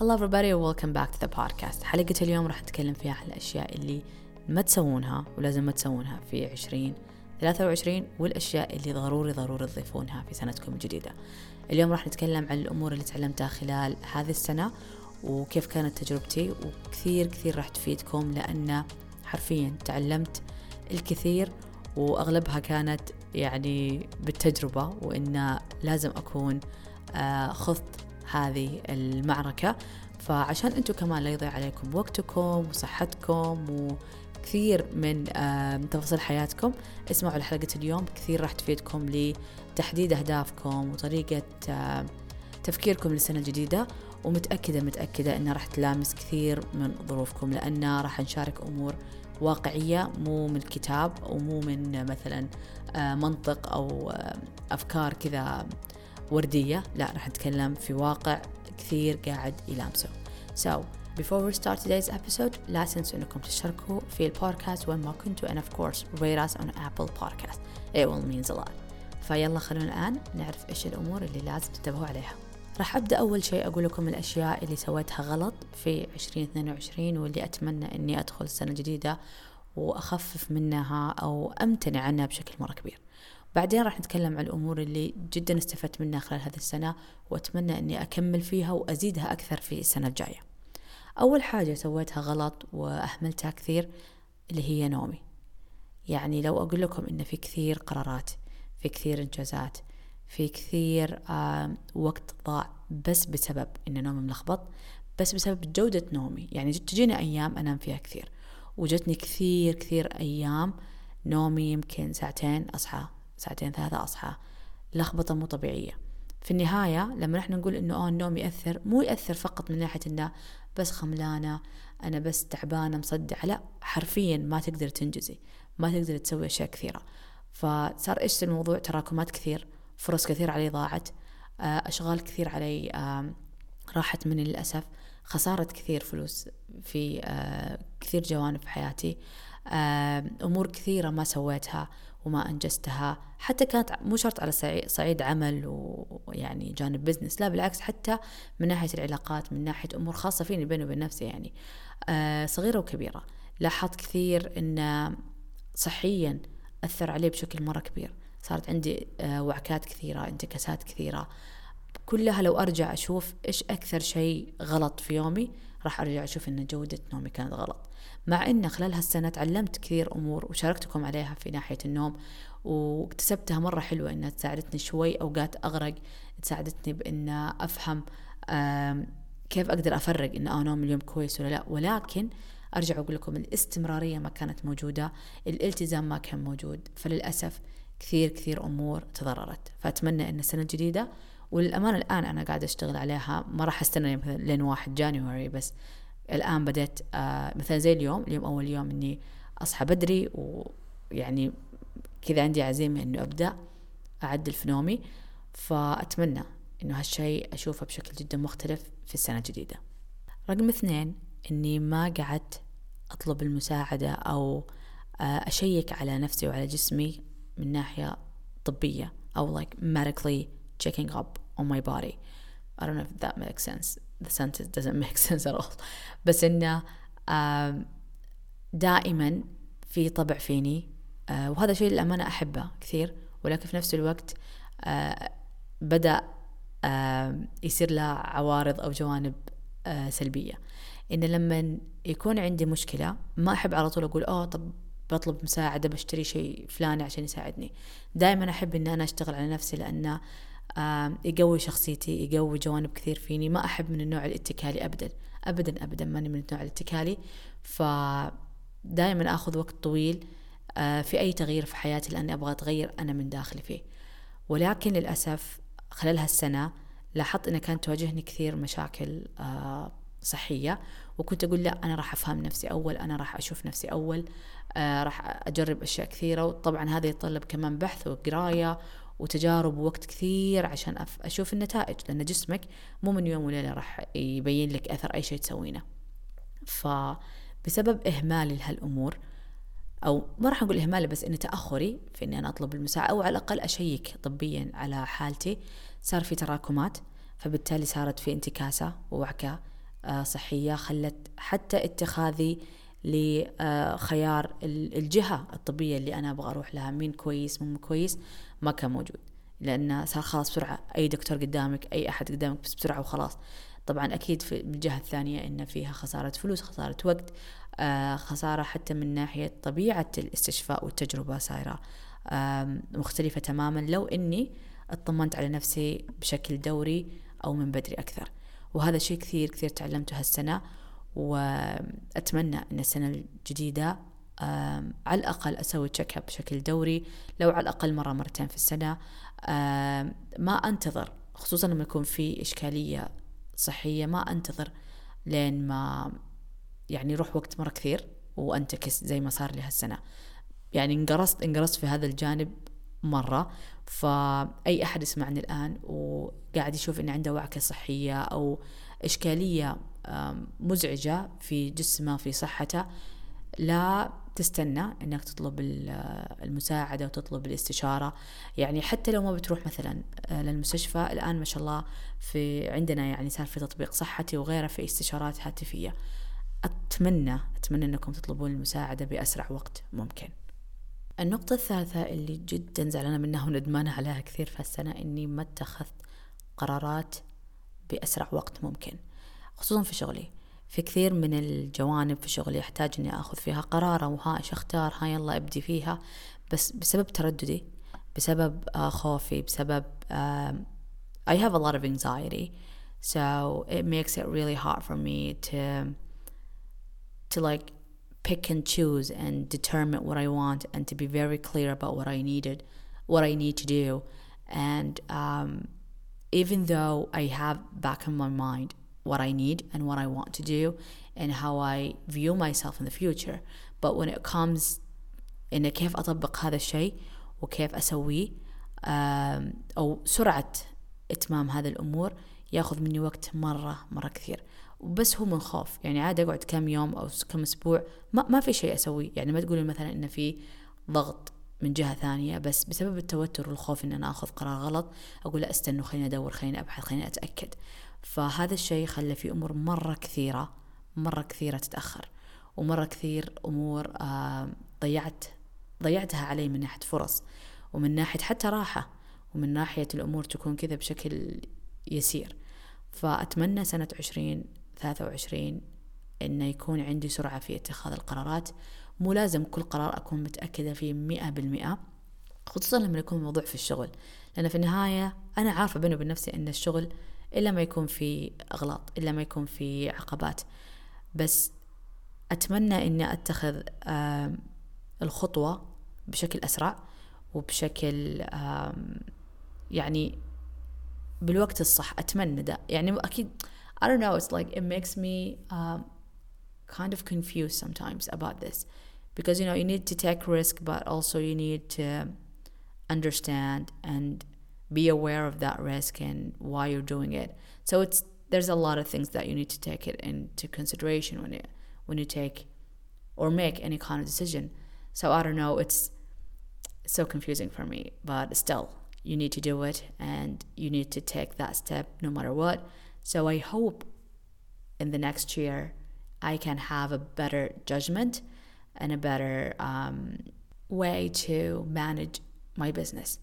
Hello everybody and welcome back to the podcast. حلقة اليوم راح نتكلم فيها عن الأشياء اللي ما تسوونها ولازم ما تسوونها في عشرين ثلاثة وعشرين والأشياء اللي ضروري ضروري تضيفونها في سنتكم الجديدة. اليوم راح نتكلم عن الأمور اللي تعلمتها خلال هذه السنة وكيف كانت تجربتي وكثير كثير راح تفيدكم لأن حرفيا تعلمت الكثير وأغلبها كانت يعني بالتجربة وإن لازم أكون آه، خضت هذه المعركة. فعشان أنتم كمان لا يضيع عليكم وقتكم وصحتكم وكثير من تفاصيل حياتكم اسمعوا لحلقة اليوم. كثير راح تفيدكم لتحديد أهدافكم وطريقة تفكيركم للسنة الجديدة. ومتأكدة متأكدة أنها راح تلامس كثير من ظروفكم لأن راح نشارك أمور واقعية مو من كتاب ومو من مثلا منطق أو أفكار كذا وردية. لا راح نتكلم في واقع كثير قاعد يلامسه. So before we start today's episode لا تنسوا إنكم تشتركوا في البودكاست وين ما كنتوا. And of course rate us on Apple Podcast. It will means a lot. فيلا خلونا الآن نعرف إيش الأمور اللي لازم تنتبهوا عليها. راح أبدأ أول شيء أقول لكم الأشياء اللي سويتها غلط في 2022 واللي أتمنى أني أدخل السنة الجديدة وأخفف منها أو أمتنع عنها بشكل مرة كبير. بعدين راح نتكلم عن الأمور اللي جدا استفدت منها خلال هذه السنة وأتمنى أني أكمل فيها وأزيدها أكثر في السنة الجاية. أول حاجة سويتها غلط وأهملتها كثير اللي هي نومي. يعني لو أقول لكم إن في كثير قرارات في كثير إنجازات في كثير وقت ضاع بس بسبب إن نومي ملخبط بس بسبب جودة نومي. يعني تجيني أيام أنام فيها كثير وجتني كثير كثير أيام نومي يمكن ساعتين أصحى ساعتين ثلاثة أصحى. لخبطة مو طبيعية. في النهاية لما نحن نقول إنه آه النوم يأثر مو يأثر فقط من ناحية إنه بس خملانة أنا بس تعبانة مصدعة لا حرفيا ما تقدر تنجزي ما تقدر تسوي أشياء كثيرة. فصار إيش الموضوع؟ تراكمات كثير فرص كثير علي ضاعت آه، أشغال كثير علي راحت مني للأسف خسارة كثير فلوس في آه، كثير جوانب حياتي أمور كثيرة ما سويتها. وما أنجزتها. حتى كانت مو شرط على صعيد عمل ويعني جانب بزنس لا بالعكس حتى من ناحية العلاقات من ناحية أمور خاصة فيني بيني وبين نفسي يعني. آه صغيرة وكبيرة. لاحظت كثير أن صحيا أثر علي بشكل مرة كبير. صارت عندي آه وعكات كثيرة انتكاسات كثيرة. كلها لو أرجع أشوف إيش أكثر شيء غلط في يومي راح أرجع أشوف أن جودة نومي كانت غلط. مع أن خلال هالسنة تعلمت كثير أمور وشاركتكم عليها في ناحية النوم واكتسبتها مرة حلوة إنها تساعدتني شوي أوقات أغرق تساعدتني بإن أفهم كيف أقدر أفرق آه نوم اليوم كويس ولا لأ. ولكن أرجع أقول لكم الاستمرارية ما كانت موجودة الالتزام ما كان موجود. فللأسف كثير كثير أمور تضررت. فأتمنى أن السنة الجديدة وللأمانة الآن أنا قاعدة أشتغل عليها ما راح أستنى لين واحد جانيوري بس الآن بديت آه مثلا زي اليوم اليوم أول يوم إني أصحى بدري ويعني كذا عندي عزيمة إنه أبدأ أعدل في نومي فأتمنى إنه هالشيء أشوفه بشكل جدا مختلف في السنة الجديدة. رقم اثنين إني ما قعدت أطلب المساعدة أو آه أشيك على نفسي وعلى جسمي من ناحية طبية أو like medically checking up on my body. I don't know if that makes sense. The sentence doesn't make sense at all. بس إنه دائما في طبع فيني آه، وهذا شيء للأمانة أحبه كثير. ولكن في نفس الوقت آه، بدأ يصير له عوارض أو جوانب آه، سلبية. إن لما يكون عندي مشكلة ما أحب على طول أقول أوه طب بطلب مساعدة بشتري شيء فلاني عشان يساعدني. دائما أحب إن أنا أشتغل على نفسي لأن يقوي شخصيتي يقوي جوانب كثير فيني. ما أحب من النوع الاتكالي أبدا. أبدا أبدا ماني من النوع الاتكالي. فدائما أخذ وقت طويل آه، في أي تغيير في حياتي لأني أبغى أتغير أنا من داخلي فيه. ولكن للأسف خلال هالسنة لاحظت أنها كانت تواجهني كثير مشاكل آه، صحية. وكنت أقول لا أنا راح أفهم نفسي أول أنا راح أشوف نفسي أول آه، راح أجرب أشياء كثيرة. وطبعا هذا يتطلب كمان بحث وقراية وتجارب ووقت كثير عشان أشوف النتائج لأن جسمك مو من يوم وليلة راح يبين لك أثر أي شيء تسوينه. فبسبب إهمالي لهالأمور أو ما راح أقول إهمالي بس إن تأخري في إني أنا أطلب المساعدة أو على الأقل أشيك طبيا على حالتي صار في تراكمات فبالتالي صارت في انتكاسة ووعكة آه، صحية خلت حتى اتخاذي لخيار الجهة الطبية اللي أنا أبغى أروح لها مين كويس مين كويس. ما كان موجود. لأن صار خلاص بسرعة أي دكتور قدامك أي أحد قدامك بس بسرعة وخلاص. طبعا أكيد في الجهة الثانية إن فيها خسارة فلوس خسارة وقت آه خسارة حتى من ناحية طبيعة الاستشفاء والتجربة صايرة مختلفة تماما. لو إني اطمنت على نفسي بشكل دوري أو من بدري أكثر. وهذا شيء كثير كثير تعلمته هالسنة وأتمنى أن السنة الجديدة على الأقل أسوي check up بشكل دوري لو على الأقل مرة مرتين في السنة. ما أنتظر خصوصا لما يكون في إشكالية صحية ما أنتظر لين ما يعني يروح وقت مرة كثير وأنتكس زي ما صار لي هالسنة. يعني انقرصت انقرصت في هذا الجانب مرة. فأي أحد يسمعني الآن وقاعد يشوف إن عنده وعكة صحية أو إشكالية مزعجة في جسمه في صحته لا تستنى إنك تطلب المساعدة وتطلب الاستشارة. يعني حتى لو ما بتروح مثلا آه، للمستشفى الآن ما شاء الله في عندنا يعني صار في تطبيق صحتي وغيره في استشارات هاتفية. أتمنى أتمنى إنكم تطلبون المساعدة بأسرع وقت ممكن. النقطة الثالثة اللي جدا زعلانة منها وندمانة عليها كثير في السنة إني ما اتخذت قرارات بأسرع وقت ممكن خصوصا في شغلي. في كثير من الجوانب في شغلي أحتاج إني أخذ فيها قرار وها إيش أختار ها يلا أبدي فيها بس بسبب ترددي بسبب خوفي بسبب I have a lot of anxiety so it makes it really hard for me to to like pick and choose and determine what I want and to be very clear about what I needed what I need to do and um, even though I have back in my mind what I need and what I want to do and how I view myself in the future. But when it comes إن كيف أطبق هذا الشيء وكيف أسويه أو سرعة إتمام هذه الأمور يأخذ مني وقت مرة مرة كثير. وبس هو من خوف. يعني عادي أقعد كم يوم أو كم أسبوع ما, ما في شيء أسويه. يعني ما تقولي مثلا إن في ضغط من جهة ثانية بس بسبب التوتر والخوف إن أنا أخذ قرار غلط أقول لا استنوا خليني أدور خليني أبحث خليني أتأكد. فهذا الشيء خلى في أمور مرة كثيرة مرة كثيرة تتأخر ومرة كثير أمور آه، ضيعت ضيعتها علي من ناحية فرص ومن ناحية حتى راحة ومن ناحية الأمور تكون كذا بشكل يسير. فأتمنى سنة عشرين ثلاثة وعشرين إنه يكون عندي سرعة في اتخاذ القرارات. مو لازم كل قرار أكون متأكدة فيه مئة بالمئة خصوصا لما يكون الموضوع في الشغل. لأن في النهاية أنا عارفة بيني وبين نفسي أن الشغل إلا ما يكون في أغلاط إلا ما يكون في عقبات بس أتمنى إني أتخذ الخطوة بشكل أسرع وبشكل يعني بالوقت الصح أتمنى ده يعني أكيد I don't know it's like it makes me um, kind of confused sometimes about this because you know you need to take risk but also you need to understand and be aware of that risk and why you're doing it. So it's there's a lot of things that you need to take it into consideration when you when you take or make any kind of decision. So I don't know, it's, so confusing for me, but still you need to do it and you need to take that step no matter what. So I hope in the next year I can have a better judgment and a better um, way to manage my business.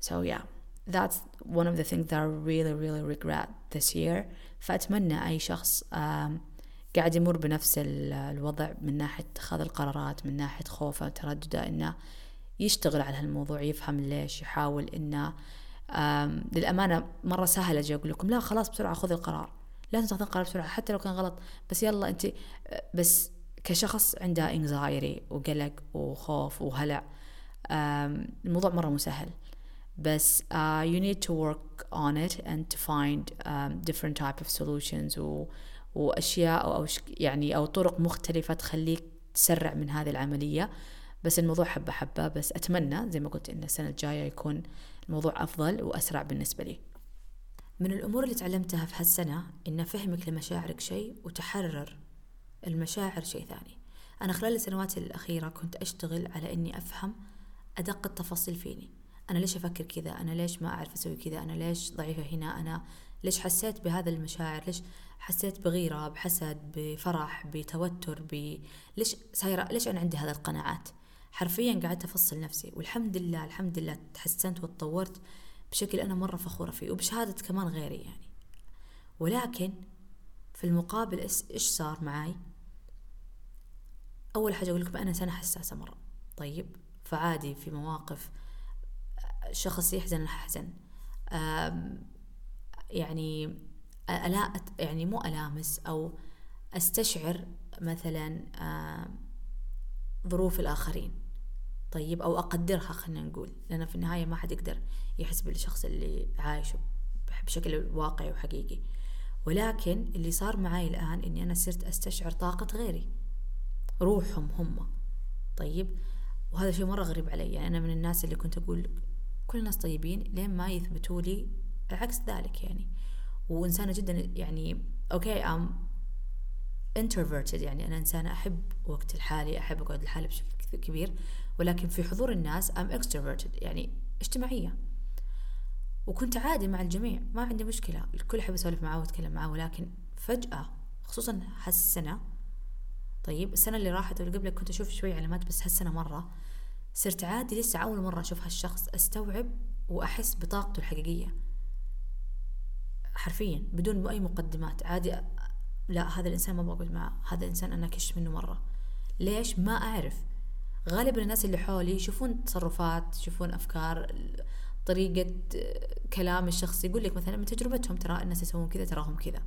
So yeah. That's one of the things that I really really regret this year. فأتمنى أي شخص قاعد يمر بنفس الوضع من ناحية اتخاذ القرارات من ناحية خوفه وتردده إنه يشتغل على هالموضوع يفهم ليش يحاول إنه للأمانة مرة سهل أجي أقول لكم لا خلاص بسرعة خذ القرار. لازم تاخذ القرار بسرعة حتى لو كان غلط. بس يلا أنت بس كشخص عنده انكزايري وقلق وخوف وهلع الموضوع مرة مو سهل. بس uh, you need to work on it and to find um, different type of solutions و, وأشياء أو, أو يعني أو طرق مختلفة تخليك تسرع من هذه العملية. بس الموضوع حبة حبة. بس أتمنى زي ما قلت إن السنة الجاية يكون الموضوع أفضل وأسرع بالنسبة لي. من الأمور اللي تعلمتها في هالسنة إن فهمك لمشاعرك شيء وتحرر المشاعر شيء ثاني. أنا خلال السنوات الأخيرة كنت أشتغل على إني أفهم أدق التفاصيل فيني. أنا ليش أفكر كذا؟ أنا ليش ما أعرف أسوي كذا؟ أنا ليش ضعيفة هنا؟ أنا ليش حسيت بهذا المشاعر؟ ليش حسيت بغيرة بحسد بفرح بتوتر ب... ليش سايرة؟ ليش أنا عندي هذه القناعات؟ حرفيا قعدت أفصل نفسي والحمد لله الحمد لله تحسنت وتطورت بشكل أنا مرة فخورة فيه وبشهادة كمان غيري يعني. ولكن في المقابل إيش صار معاي؟ أول حاجة أقول لكم أنا إنسانة حساسة مرة. طيب فعادي في مواقف شخص يحزن أنا أحزن يعني ألا يعني مو ألامس أو أستشعر مثلا ظروف الآخرين. طيب أو أقدرها خلينا نقول لأن في النهاية ما حد يقدر يحس بالشخص اللي عايشه بشكل واقعي وحقيقي. ولكن اللي صار معي الآن إني أنا صرت أستشعر طاقة غيري. روحهم هم. طيب وهذا شيء مرة غريب علي. يعني أنا من الناس اللي كنت أقول كل الناس طيبين لين ما يثبتوا لي عكس ذلك يعني. وإنسانة جدا يعني أوكي أم introverted يعني. أنا إنسانة أحب وقت الحالي أحب أقعد لحالي بشكل كبير. ولكن في حضور الناس أم extroverted يعني اجتماعية. وكنت عادي مع الجميع ما عندي مشكلة. الكل أحب أسولف معاه وأتكلم معاه ولكن فجأة خصوصا هالسنة طيب السنة اللي راحت واللي قبلها كنت أشوف شوي علامات بس هالسنة مرة صرت عادي لسه أول مرة أشوف هالشخص أستوعب وأحس بطاقته الحقيقية. حرفيا بدون أي مقدمات عادي لا هذا الإنسان ما بقعد معه هذا الإنسان أنا كش منه مرة. ليش؟ ما أعرف. غالبا الناس اللي حولي يشوفون تصرفات يشوفون أفكار طريقة كلام الشخص يقول لك مثلا من تجربتهم ترى الناس يسوون كذا تراهم كذا.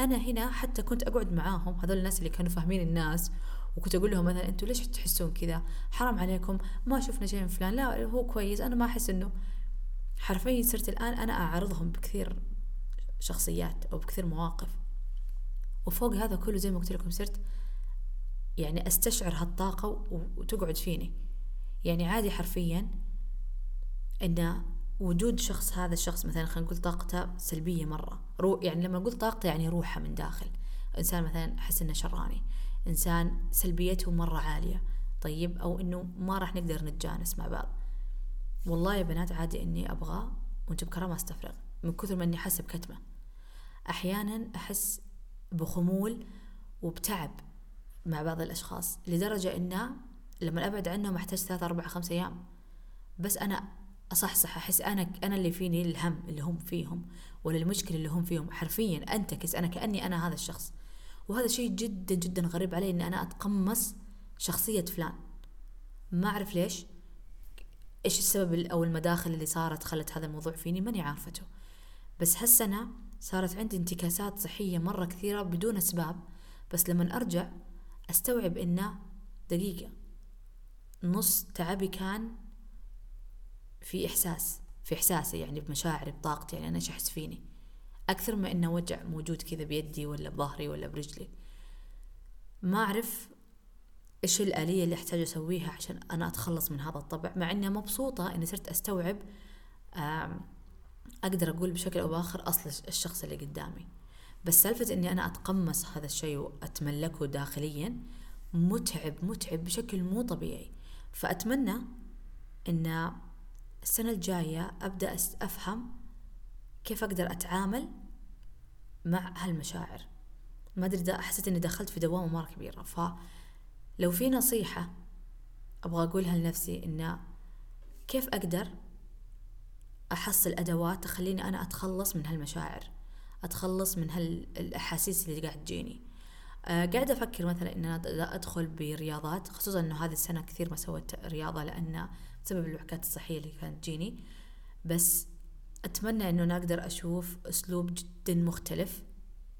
أنا هنا حتى كنت أقعد معاهم هذول الناس اللي كانوا فاهمين الناس وكنت أقول لهم مثلا أنتوا ليش تحسون كذا؟ حرام عليكم ما شفنا شيء من فلان. لا هو كويس أنا ما أحس إنه حرفيا صرت الآن أنا أعرضهم بكثير شخصيات أو بكثير مواقف. وفوق هذا كله زي ما قلت لكم صرت يعني أستشعر هالطاقة وتقعد فيني. يعني عادي حرفيا إن وجود شخص هذا الشخص مثلا خلينا نقول طاقته سلبية مرة. رو يعني لما أقول طاقته يعني روحه من داخل. إنسان مثلا أحس إنه شراني. إنسان سلبيته مرة عالية. طيب؟ أو إنه ما راح نقدر نتجانس مع بعض. والله يا بنات عادي إني أبغى وأنت بكرة ما أستفرغ من كثر ما إني أحس بكتمة. أحيانا أحس بخمول وبتعب مع بعض الأشخاص لدرجة إنه لما أبعد عنهم أحتاج ثلاثة أربعة خمسة أيام. بس أنا أصحصح أحس أنا أنا اللي فيني الهم اللي هم فيهم ولا المشكلة اللي هم فيهم. حرفيا أنتكس أنا كأني أنا هذا الشخص. وهذا شيء جدا جدا غريب علي إني أنا أتقمص شخصية فلان. ما أعرف ليش. إيش السبب أو المداخل اللي صارت خلت هذا الموضوع فيني؟ ماني عارفته. بس هالسنة صارت عندي انتكاسات صحية مرة كثيرة بدون أسباب. بس لما أرجع أستوعب إنه دقيقة نص تعبي كان في إحساس في إحساسي يعني بمشاعري بطاقتي يعني أنا إيش أحس فيني. أكثر ما إنه وجع موجود كذا بيدي ولا بظهري ولا برجلي. ما أعرف إيش الآلية اللي أحتاج أسويها عشان أنا أتخلص من هذا الطبع مع إني مبسوطة إني صرت أستوعب أقدر أقول بشكل أو بآخر أصل الشخص اللي قدامي. بس سالفة إني أنا أتقمص هذا الشيء وأتملكه داخليا متعب متعب بشكل مو طبيعي. فأتمنى إن السنة الجاية أبدأ أفهم كيف أقدر أتعامل مع هالمشاعر؟ ما أدري حسيت إني دخلت في دوامة مرة كبيرة. فلو في نصيحة أبغى أقولها لنفسي إنه كيف أقدر أحصل أدوات تخليني أنا أتخلص من هالمشاعر أتخلص من هالأحاسيس اللي قاعد تجيني؟ أه قاعدة أفكر مثلا إن أنا أدخل برياضات خصوصا إنه هذه السنة كثير ما سويت رياضة لأن بسبب الوعكات الصحية اللي كانت تجيني. بس أتمنى إنه أنا أقدر أشوف أسلوب جدا مختلف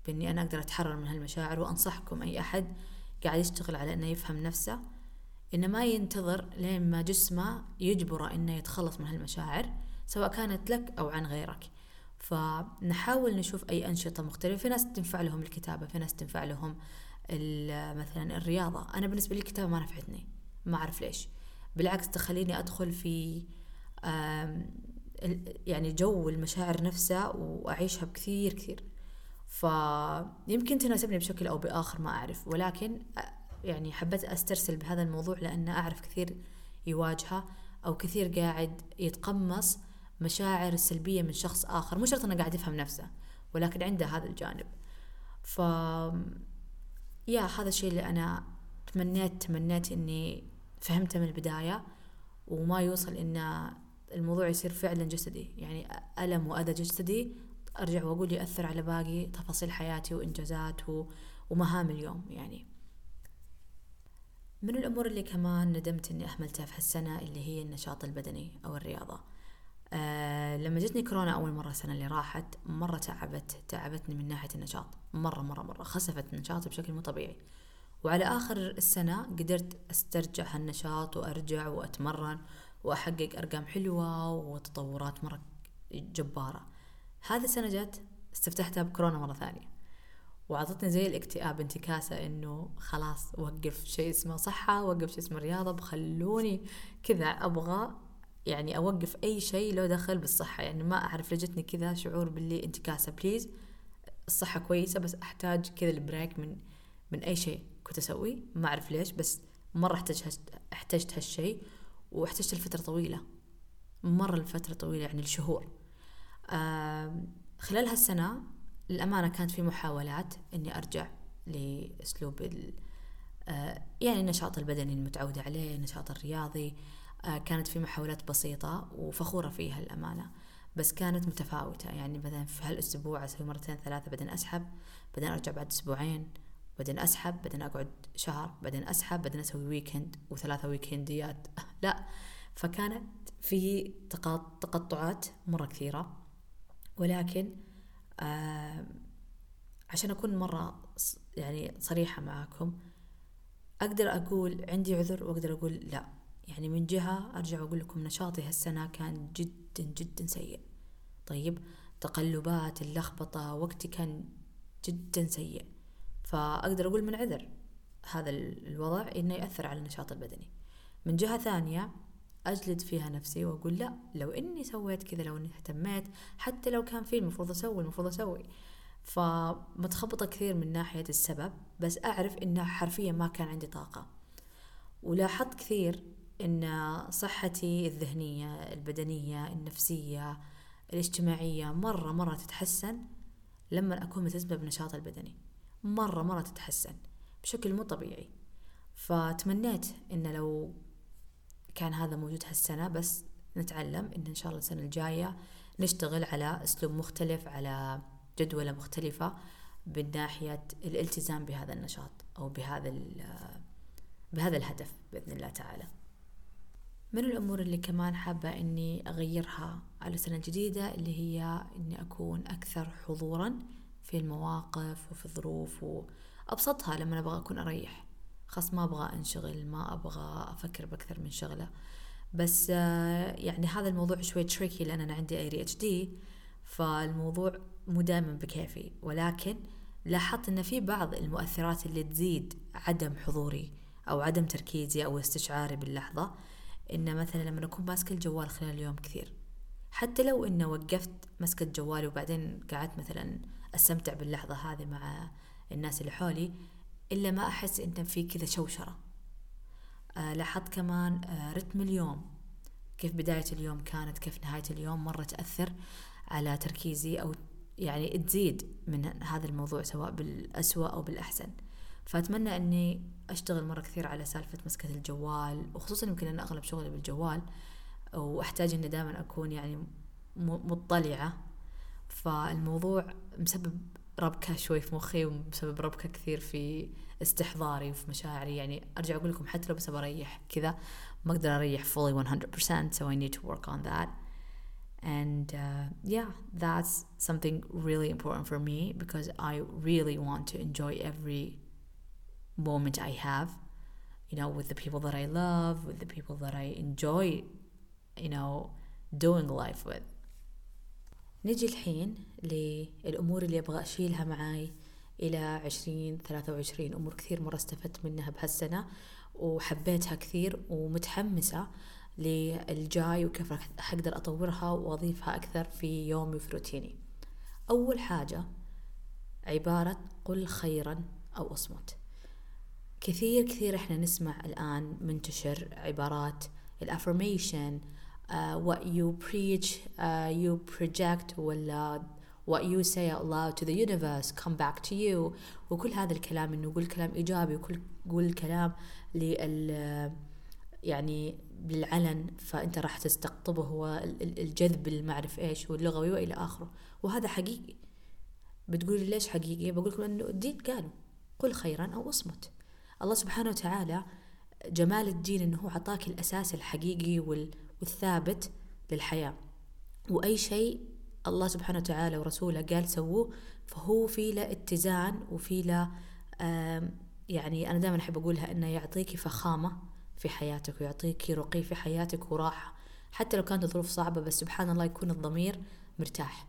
بإني أنا أقدر أتحرر من هالمشاعر وأنصحكم أي أحد قاعد يشتغل على إنه يفهم نفسه إنه ما ينتظر لين ما جسمه يجبره إنه يتخلص من هالمشاعر سواء كانت لك أو عن غيرك. فنحاول نشوف أي أنشطة مختلفة. في ناس تنفع لهم الكتابة في ناس تنفع لهم مثلا الرياضة. أنا بالنسبة لي الكتابة ما نفعتني ما أعرف ليش. بالعكس تخليني أدخل في يعني جو المشاعر نفسها وأعيشها بكثير كثير. فيمكن تناسبني بشكل أو بآخر ما أعرف ولكن يعني حبيت أسترسل بهذا الموضوع لأن أعرف كثير يواجهه أو كثير قاعد يتقمص مشاعر السلبية من شخص آخر. مو شرط أنه قاعد يفهم نفسه ولكن عنده هذا الجانب. ف يا هذا الشيء اللي أنا تمنيت تمنيت إني فهمته من البداية وما يوصل إن الموضوع يصير فعلا جسدي. يعني ألم وأذى جسدي أرجع وأقول يأثر على باقي تفاصيل حياتي وإنجازات ومهام اليوم يعني. من الأمور اللي كمان ندمت إني أهملتها في هالسنة اللي هي النشاط البدني أو الرياضة. أه لما جتني كورونا أول مرة السنة اللي راحت مرة تعبت تعبتني من ناحية النشاط. مرة مرة مرة. خسفت نشاطي بشكل مو طبيعي. وعلى آخر السنة قدرت أسترجع هالنشاط وأرجع وأتمرن وأحقق أرقام حلوة وتطورات مرة جبارة. هذه السنة جت استفتحتها بكورونا مرة ثانية وعطتني زي الاكتئاب انتكاسة إنه خلاص وقف شيء اسمه صحة وقف شيء اسمه رياضة بخلوني كذا أبغى يعني أوقف أي شيء له دخل بالصحة. يعني ما أعرف لجتني كذا شعور باللي انتكاسة. please الصحة كويسة بس أحتاج كذا ال break من من أي شيء كنت أسويه. ما أعرف ليش بس مرة احتجت احتجت هالشيء. واحتجت لفترة طويلة مرة لفترة طويلة يعني الشهور خلال هالسنة للأمانة كانت في محاولات إني أرجع لأسلوب آه، يعني النشاط البدني المتعودة عليه النشاط الرياضي. آه، كانت في محاولات بسيطة وفخورة فيها الأمانة بس كانت متفاوتة. يعني مثلا في هالأسبوع أسوي مرتين ثلاثة بعدين أسحب بعدين أرجع بعد أسبوعين. بعدين أسحب بعدين أقعد شهر بعدين أسحب بعدين أسوي ويكند وثلاثة ويكنديات لا فكانت في تقطعات مرة كثيرة. ولكن آه عشان أكون مرة يعني صريحة معاكم أقدر أقول عندي عذر وأقدر أقول لا. يعني من جهة أرجع أقول لكم نشاطي هالسنة كان جدا جدا سيء. طيب تقلبات اللخبطة وقتي كان جدا سيء. فأقدر أقول من عذر هذا الوضع إنه يأثر على النشاط البدني. من جهة ثانية أجلد فيها نفسي وأقول لا لو إني سويت كذا لو إني اهتميت حتى لو كان في المفروض أسوي المفروض أسوي. فمتخبطة كثير من ناحية السبب بس أعرف إنه حرفيا ما كان عندي طاقة. ولاحظت كثير إن صحتي الذهنية البدنية النفسية الاجتماعية مرة مرة تتحسن لما أكون ملتزمة بالنشاط البدني. مرة مرة تتحسن بشكل مو طبيعي. فتمنيت إن لو كان هذا موجود هالسنة بس نتعلم إن إن شاء الله السنة الجاية نشتغل على أسلوب مختلف على جدولة مختلفة من ناحية الالتزام بهذا النشاط أو بهذا بهذا الهدف بإذن الله تعالى. من الأمور اللي كمان حابة إني أغيرها على السنة الجديدة اللي هي إني أكون أكثر حضورا في المواقف وفي الظروف وأبسطها لما أبغى أكون أريح. خاص ما أبغى أنشغل ما أبغى أفكر بأكثر من شغلة. بس آه، يعني هذا الموضوع شوي تريكي لأن أنا عندي اي اتش دي فالموضوع مو دائما بكيفي. ولكن لاحظت أن في بعض المؤثرات اللي تزيد عدم حضوري أو عدم تركيزي أو استشعاري باللحظة. إن مثلا لما أكون ماسكة الجوال خلال اليوم كثير. حتى لو إنه وقفت مسكة جوالي وبعدين قعدت مثلا أستمتع باللحظة هذه مع الناس اللي حولي إلا ما أحس إن في كذا شوشرة. آه لاحظت كمان آه رتم اليوم. كيف بداية اليوم كانت كيف نهاية اليوم مرة تأثر على تركيزي أو يعني تزيد من هذا الموضوع سواء بالأسوأ أو بالأحسن. فأتمنى أني أشتغل مرة كثير على سالفة مسكة الجوال وخصوصا يمكن أن أغلب شغلي بالجوال وأحتاج أني دائما أكون يعني مطلعة فالموضوع مسبب ربكة شوي في مخي وبسبب ربكة كثير في استحضاري وفي مشاعري يعني أرجع أقول لكم حتى لو بس أريح كذا ما أقدر أريح fully 100% so I need to work on that and uh, yeah that's something really important for me because I really want to enjoy every moment I have you know with the people that I love with the people that I enjoy you know doing life with نجي الحين للأمور اللي أبغى أشيلها معاي إلى عشرين ثلاثة وعشرين. أمور كثير مرة استفدت منها بهالسنة وحبيتها كثير ومتحمسة للجاي وكيف راح أقدر أطورها وأضيفها أكثر في يومي وفي روتيني. أول حاجة عبارة قل خيرا أو أصمت. كثير كثير إحنا نسمع الآن منتشر عبارات الافرميشن uh, what you preach uh, you project ولا what you say out loud to the universe come back to you. وكل هذا الكلام إنه قول كلام إيجابي وكل قول كلام لل يعني بالعلن فأنت راح تستقطبه هو الجذب المعرف إيش واللغوي وإلى آخره. وهذا حقيقي. بتقول ليش حقيقي؟ بقول لكم إنه الدين قالوا قل خيرا أو اصمت. الله سبحانه وتعالى جمال الدين إنه هو عطاك الأساس الحقيقي والثابت للحياة. وأي شيء الله سبحانه وتعالى ورسوله قال سووه فهو في له اتزان وفي له يعني أنا دائما أحب أقولها إنه يعطيك فخامة في حياتك ويعطيك رقي في حياتك وراحة حتى لو كانت الظروف صعبة بس سبحان الله يكون الضمير مرتاح.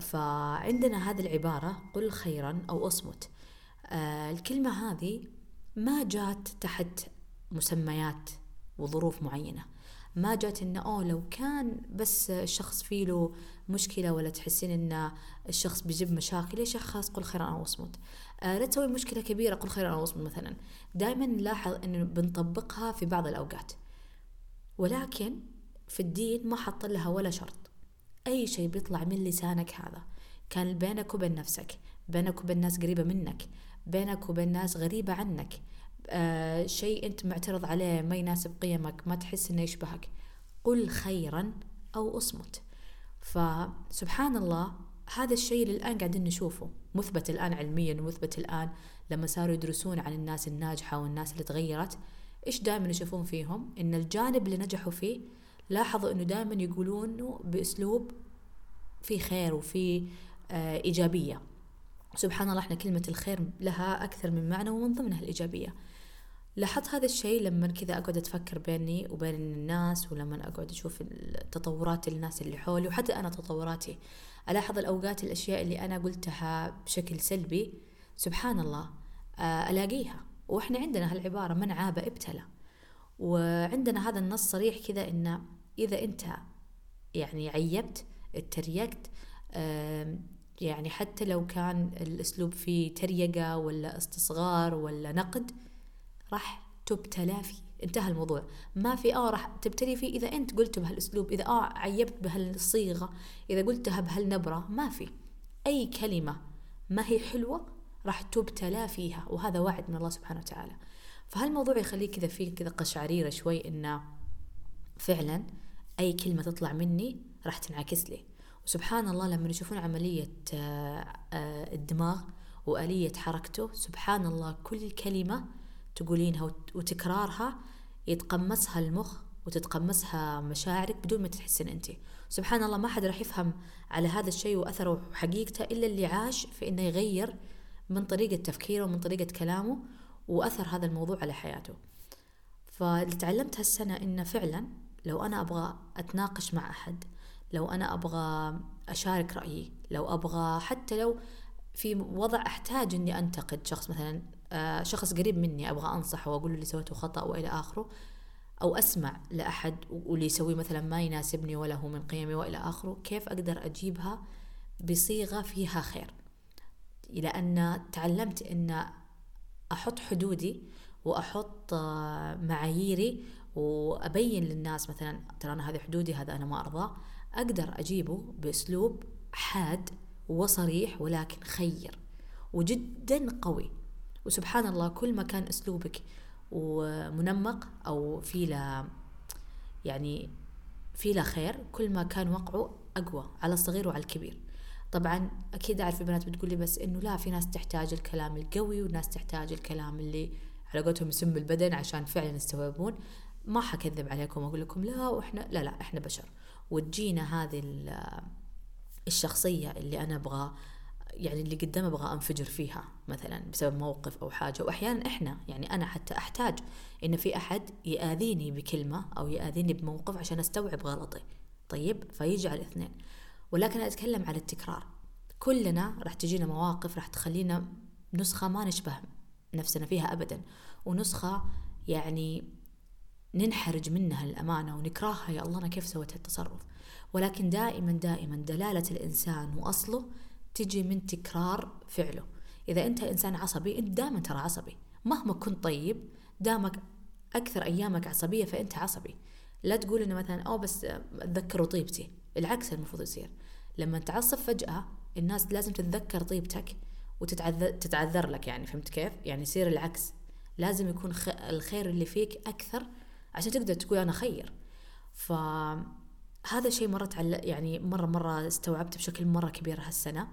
فعندنا هذه العبارة قل خيرا أو أصمت. آه، الكلمة هذه ما جات تحت مسميات وظروف معينة. ما جات إنه أوه لو كان بس الشخص فيه له مشكلة ولا تحسين إن الشخص بيجيب مشاكل ليش خلاص قل خيرا أو أصمت. آه لا تسوي مشكلة كبيرة قل خيرا أو أصمت مثلا. دائما نلاحظ إنه بنطبقها في بعض الأوقات. ولكن في الدين ما حط لها ولا شرط. أي شيء بيطلع من لسانك هذا كان بينك وبين نفسك بينك وبين ناس قريبة منك بينك وبين ناس غريبة عنك. آه شيء أنت معترض عليه ما يناسب قيمك ما تحس إنه يشبهك. قل خيرا أو أصمت. فسبحان الله هذا الشيء اللي الآن قاعدين نشوفه. مثبت الآن علميا ومثبت الآن لما صاروا يدرسون عن الناس الناجحة والناس اللي تغيرت. إيش دائما يشوفون فيهم؟ إن الجانب اللي نجحوا فيه لاحظوا إنه دائما يقولونه بأسلوب في خير وفي آه إيجابية. سبحان الله إحنا كلمة الخير لها أكثر من معنى ومن ضمنها الإيجابية. لاحظت هذا الشيء لما كذا أقعد أتفكر بيني وبين الناس ولما أقعد أشوف تطورات الناس اللي حولي وحتى أنا تطوراتي. ألاحظ الأوقات الأشياء اللي أنا قلتها بشكل سلبي سبحان الله آه، ألاقيها. وإحنا عندنا هالعبارة من عاب ابتلى وعندنا هذا النص صريح كذا إن إذا أنت يعني عيبت اتريقت يعني حتى لو كان الأسلوب فيه تريقة ولا استصغار ولا نقد راح تبتلى فيه. انتهى الموضوع. ما في آه راح تبتلي فيه إذا أنت قلت بهالأسلوب إذا آه عيبت بهالصيغة إذا قلتها بهالنبرة ما في. أي كلمة ما هي حلوة راح تبتلى فيها وهذا وعد من الله سبحانه وتعالى. فهالموضوع يخليك كذا فيه كذا قشعريرة شوي انه فعلا أي كلمة تطلع مني راح تنعكس لي. وسبحان الله لما يشوفون عملية آه، آه، الدماغ وآلية حركته سبحان الله كل كلمة تقولينها وتكرارها يتقمصها المخ وتتقمصها مشاعرك بدون ما تحسين انت سبحان الله ما حد راح يفهم على هذا الشيء وأثره وحقيقته إلا اللي عاش في إنه يغير من طريقة تفكيره ومن طريقة كلامه وأثر هذا الموضوع على حياته. فاللي تعلمت هالسنة إنه فعلا لو أنا أبغى أتناقش مع أحد لو أنا أبغى أشارك رأيي لو أبغى حتى لو في وضع أحتاج إني أنتقد شخص مثلا شخص قريب مني أبغى أنصحه وأقول له اللي سويته خطأ وإلى آخره أو أسمع لأحد واللي يسويه مثلا ما يناسبني ولا هو من قيمي وإلى آخره كيف أقدر أجيبها بصيغة فيها خير؟ لأن تعلمت إن أحط حدودي وأحط آه، معاييري وأبين للناس مثلا ترى أنا هذه حدودي هذا أنا ما أرضاه أقدر أجيبه بأسلوب حاد وصريح ولكن خير وجدا قوي. وسبحان الله كل ما كان أسلوبك ومنمق أو في له يعني في له خير كل ما كان وقعه أقوى على الصغير وعلى الكبير. طبعا أكيد أعرف البنات بتقولي بس إنه لا في ناس تحتاج الكلام القوي وناس تحتاج الكلام اللي على قولتهم يسم البدن عشان فعلا يستوعبون. ما حكذب عليكم وأقول لكم لا وإحنا لا لا إحنا بشر. وتجينا هذه الشخصية اللي أنا أبغى يعني اللي قدام أبغى أنفجر فيها مثلا بسبب موقف أو حاجة. واحيانا إحنا يعني أنا حتى أحتاج إن في أحد ياذيني بكلمة أو ياذيني بموقف عشان أستوعب غلطي. طيب؟ فيجي على الاثنين. ولكن أتكلم على التكرار. كلنا راح تجينا مواقف راح تخلينا نسخة ما نشبه نفسنا فيها ابدا. ونسخة يعني ننحرج منها الأمانة ونكرهها يا الله أنا كيف سويت هالتصرف؟ ولكن دائما دائما دلالة الإنسان وأصله تجي من تكرار فعله. إذا أنت إنسان عصبي أنت دائما ترى عصبي. مهما كنت طيب دامك أكثر أيامك عصبية فأنت عصبي. لا تقول إنه مثلا أو بس أتذكر طيبتي. العكس المفروض يصير. لما تعصب فجأة الناس لازم تتذكر طيبتك وتتعذر تتعذر لك يعني فهمت كيف؟ يعني يصير العكس. لازم يكون. الخير اللي فيك أكثر عشان تقدر تقول أنا خير. فهذا الشيء مرة تعل... يعني مرة مرة استوعبت بشكل مرة كبير هالسنة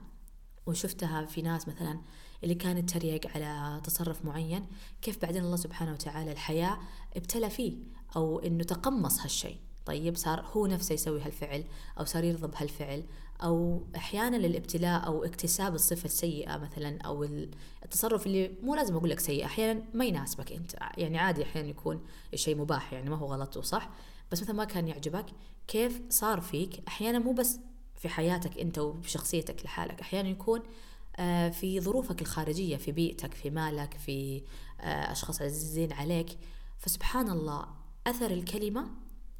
وشفتها في ناس مثلا اللي كانت تريق على تصرف معين كيف بعدين الله سبحانه وتعالى الحياة ابتلى فيه أو إنه تقمص هالشيء. طيب صار هو نفسه يسوي هالفعل أو صار يرضى بهالفعل أو أحيانا الابتلاء أو اكتساب الصفة السيئة مثلا أو التصرف اللي مو لازم أقول لك سيء أحيانا ما يناسبك أنت يعني عادي أحيانا يكون الشيء مباح يعني ما هو غلط وصح. بس مثلا ما كان يعجبك كيف صار فيك. أحيانا مو بس في حياتك أنت وبشخصيتك لحالك أحيانا يكون آه، في ظروفك الخارجية في بيئتك في مالك في آه، أشخاص عزيزين عليك. فسبحان الله أثر الكلمة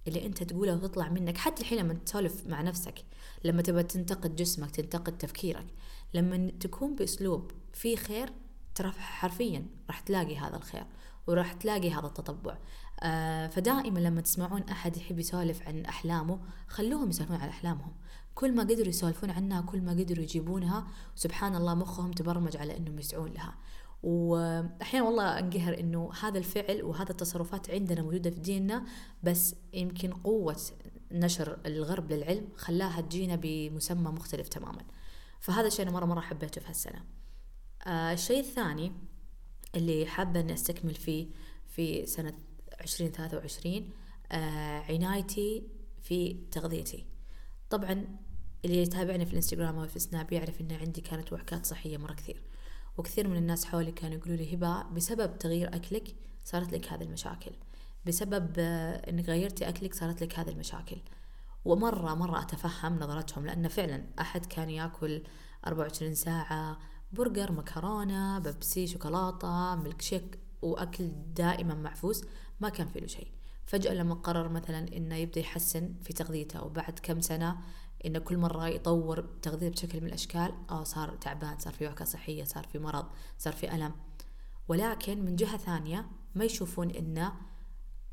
اللي أنت تقولها وتطلع منك حتى الحين لما تسولف مع نفسك لما تبى تنتقد جسمك تنتقد تفكيرك لما تكون بأسلوب فيه خير ترى حرفيا راح تلاقي هذا الخير. وراح تلاقي هذا التطبع. آه فدائما لما تسمعون أحد يحب يسولف عن أحلامه خلوهم يسولفون عن أحلامهم. كل ما قدروا يسولفون عنها كل ما قدروا يجيبونها سبحان الله مخهم تبرمج على إنهم يسعون لها. واحيانا والله أنقهر إنه هذا الفعل وهذا التصرفات عندنا موجودة في ديننا بس يمكن قوة نشر الغرب للعلم خلاها تجينا بمسمى مختلف تماما. فهذا الشيء أنا مرة مرة حبيته في هالسنة. آه الشيء الثاني اللي حابة إني أستكمل فيه في سنة 2023 آه عنايتي في تغذيتي. طبعا اللي يتابعني في الإنستغرام أو في سناب يعرف إن عندي كانت وعكات صحية مرة كثير وكثير من الناس حولي كانوا يقولوا لي هبة بسبب تغيير أكلك صارت لك هذه المشاكل بسبب آه، إنك غيرتي أكلك صارت لك هذه المشاكل. ومرة مرة أتفهم نظرتهم لأن فعلا أحد كان يأكل 24 ساعة برجر مكرونة بيبسي شوكولاتة ميلك شيك وأكل دائما معفوس ما كان في له شيء. فجأة لما قرر مثلا إنه يبدأ يحسن في تغذيته وبعد كم سنة إنه كل مرة يطور تغذيته بشكل من الأشكال آه صار تعبان صار في وعكة صحية صار في مرض صار في ألم. ولكن من جهة ثانية ما يشوفون إنه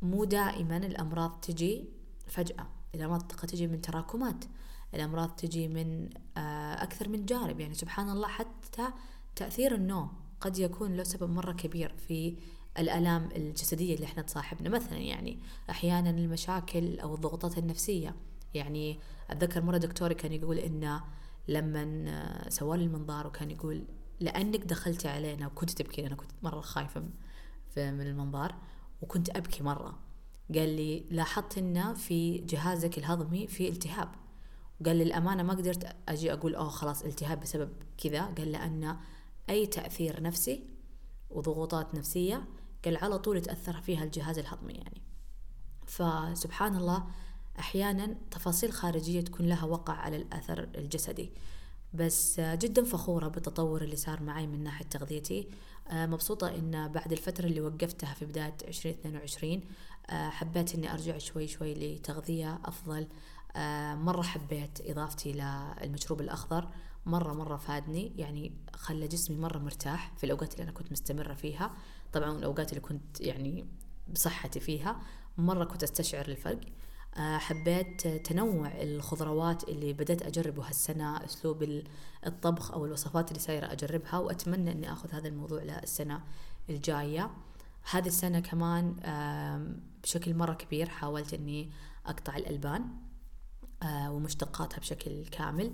مو دائما الأمراض تجي فجأة. الامراض تجي من تراكمات الامراض تجي من آه، أكثر من جانب. يعني سبحان الله حتى تأثير النوم قد يكون له سبب مرة كبير في الآلام الجسدية اللي إحنا تصاحبنا. مثلا يعني أحيانا المشاكل أو الضغوطات النفسية. يعني أتذكر مرة دكتوري كان يقول إنه لما سوالي المنظار وكان يقول لأنك دخلتي علينا وكنت تبكي أنا كنت مرة خايفة من المنظار وكنت أبكي مرة. قال لي لاحظت إنه في جهازك الهضمي في التهاب. قال لي الأمانة ما قدرت أجي أقول أوه خلاص التهاب بسبب كذا. قال لأن أي تأثير نفسي وضغوطات نفسية قال على طول يتأثر فيها الجهاز الهضمي يعني. فسبحان الله أحيانا تفاصيل خارجية تكون لها وقع على الأثر الجسدي. بس جدا فخورة بالتطور اللي صار معي من ناحية تغذيتي. آه، مبسوطة إن بعد الفترة اللي وقفتها في بداية 2022 آه، حبيت إني أرجع شوي شوي لتغذية أفضل. آه، مرة حبيت إضافتي للمشروب الأخضر. مرة مرة فادني يعني خلى جسمي مرة مرتاح في الأوقات اللي أنا كنت مستمرة فيها. طبعا الأوقات اللي كنت يعني بصحتي فيها مرة كنت أستشعر الفرق. آه، حبيت تنوع الخضروات اللي بدأت أجربه هالسنة أسلوب الطبخ أو الوصفات اللي سايرة أجربها وأتمنى أني أخذ هذا الموضوع للسنة الجاية. هذه السنة كمان بشكل مرة كبير حاولت أني أقطع الألبان آه، ومشتقاتها بشكل كامل.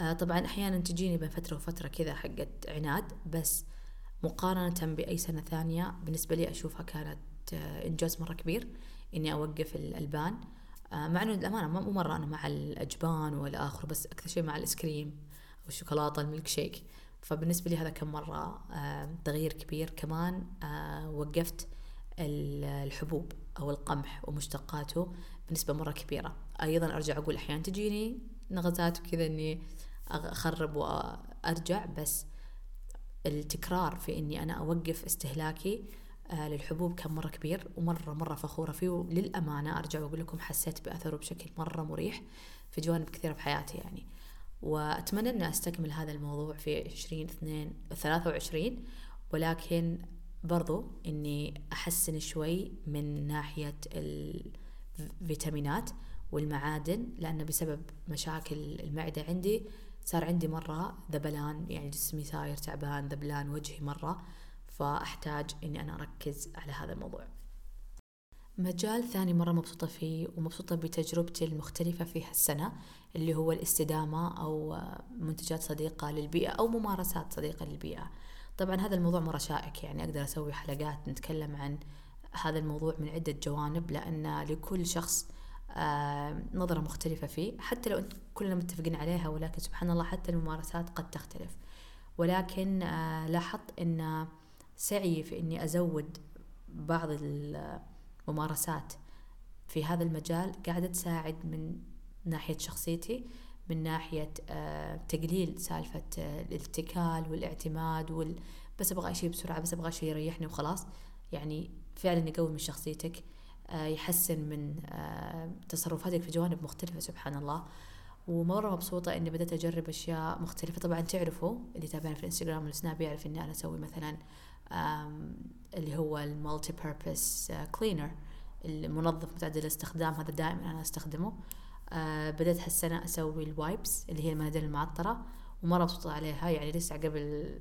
آه، طبعا أحيانا تجيني بين فترة وفترة كذا حقت عناد بس مقارنة بأي سنة ثانية بالنسبة لي أشوفها كانت آه، إنجاز مرة كبير إني أوقف الألبان. مع إنه الأمانة مو مرة أنا مع الأجبان والآخر بس أكثر شيء مع الآيس كريم والشوكولاتة الميلك شيك فبالنسبة لي هذا كان مرة تغيير كبير. كمان وقفت الحبوب أو القمح ومشتقاته بنسبة مرة كبيرة. أيضا أرجع أقول أحيانا تجيني نغزات وكذا إني أخرب وأرجع بس التكرار في إني أنا أوقف استهلاكي آه، للحبوب كان مرة كبير ومرة مرة فخورة فيه وللأمانة أرجع وأقول لكم حسيت بأثره بشكل مرة مريح في جوانب كثيرة في حياتي يعني. وأتمنى أن أستكمل هذا الموضوع في عشرين اثنين ثلاثة وعشرين ولكن برضو إني أحسن شوي من ناحية الفيتامينات والمعادن لأن بسبب مشاكل المعدة عندي صار عندي مرة ذبلان يعني جسمي صاير تعبان ذبلان وجهي مرة فأحتاج إني أنا أركز على هذا الموضوع. مجال ثاني مرة مبسوطة فيه ومبسوطة بتجربتي المختلفة في هالسنة اللي هو الاستدامة أو منتجات صديقة للبيئة أو ممارسات صديقة للبيئة. طبعا هذا الموضوع مرة شائك يعني أقدر أسوي حلقات نتكلم عن هذا الموضوع من عدة جوانب لأن لكل شخص آه، نظرة مختلفة فيه حتى لو كلنا متفقين عليها ولكن سبحان الله حتى الممارسات قد تختلف. ولكن آه، لاحظت أن سعي في أني أزود بعض الممارسات في هذا المجال قاعدة تساعد من ناحية شخصيتي. من ناحية آه، تقليل سالفة الاتكال والاعتماد وال... بس أبغى شيء بسرعة بس أبغى شيء يريحني وخلاص. يعني فعلا يقوي من شخصيتك آه، يحسن من آه، تصرفاتك في جوانب مختلفة سبحان الله. ومرة مبسوطة إني بدأت أجرب أشياء مختلفة. طبعا تعرفوا اللي يتابعني في الإنستغرام والسناب يعرف إني أنا أسوي مثلا اللي هو ال multi-purpose cleaner المنظف متعدد الاستخدام. هذا دائما أنا أستخدمه. آه بدأت هالسنة أسوي ال wipes اللي هي المناديل المعطرة ومرة مبسوطة عليها يعني لسه قبل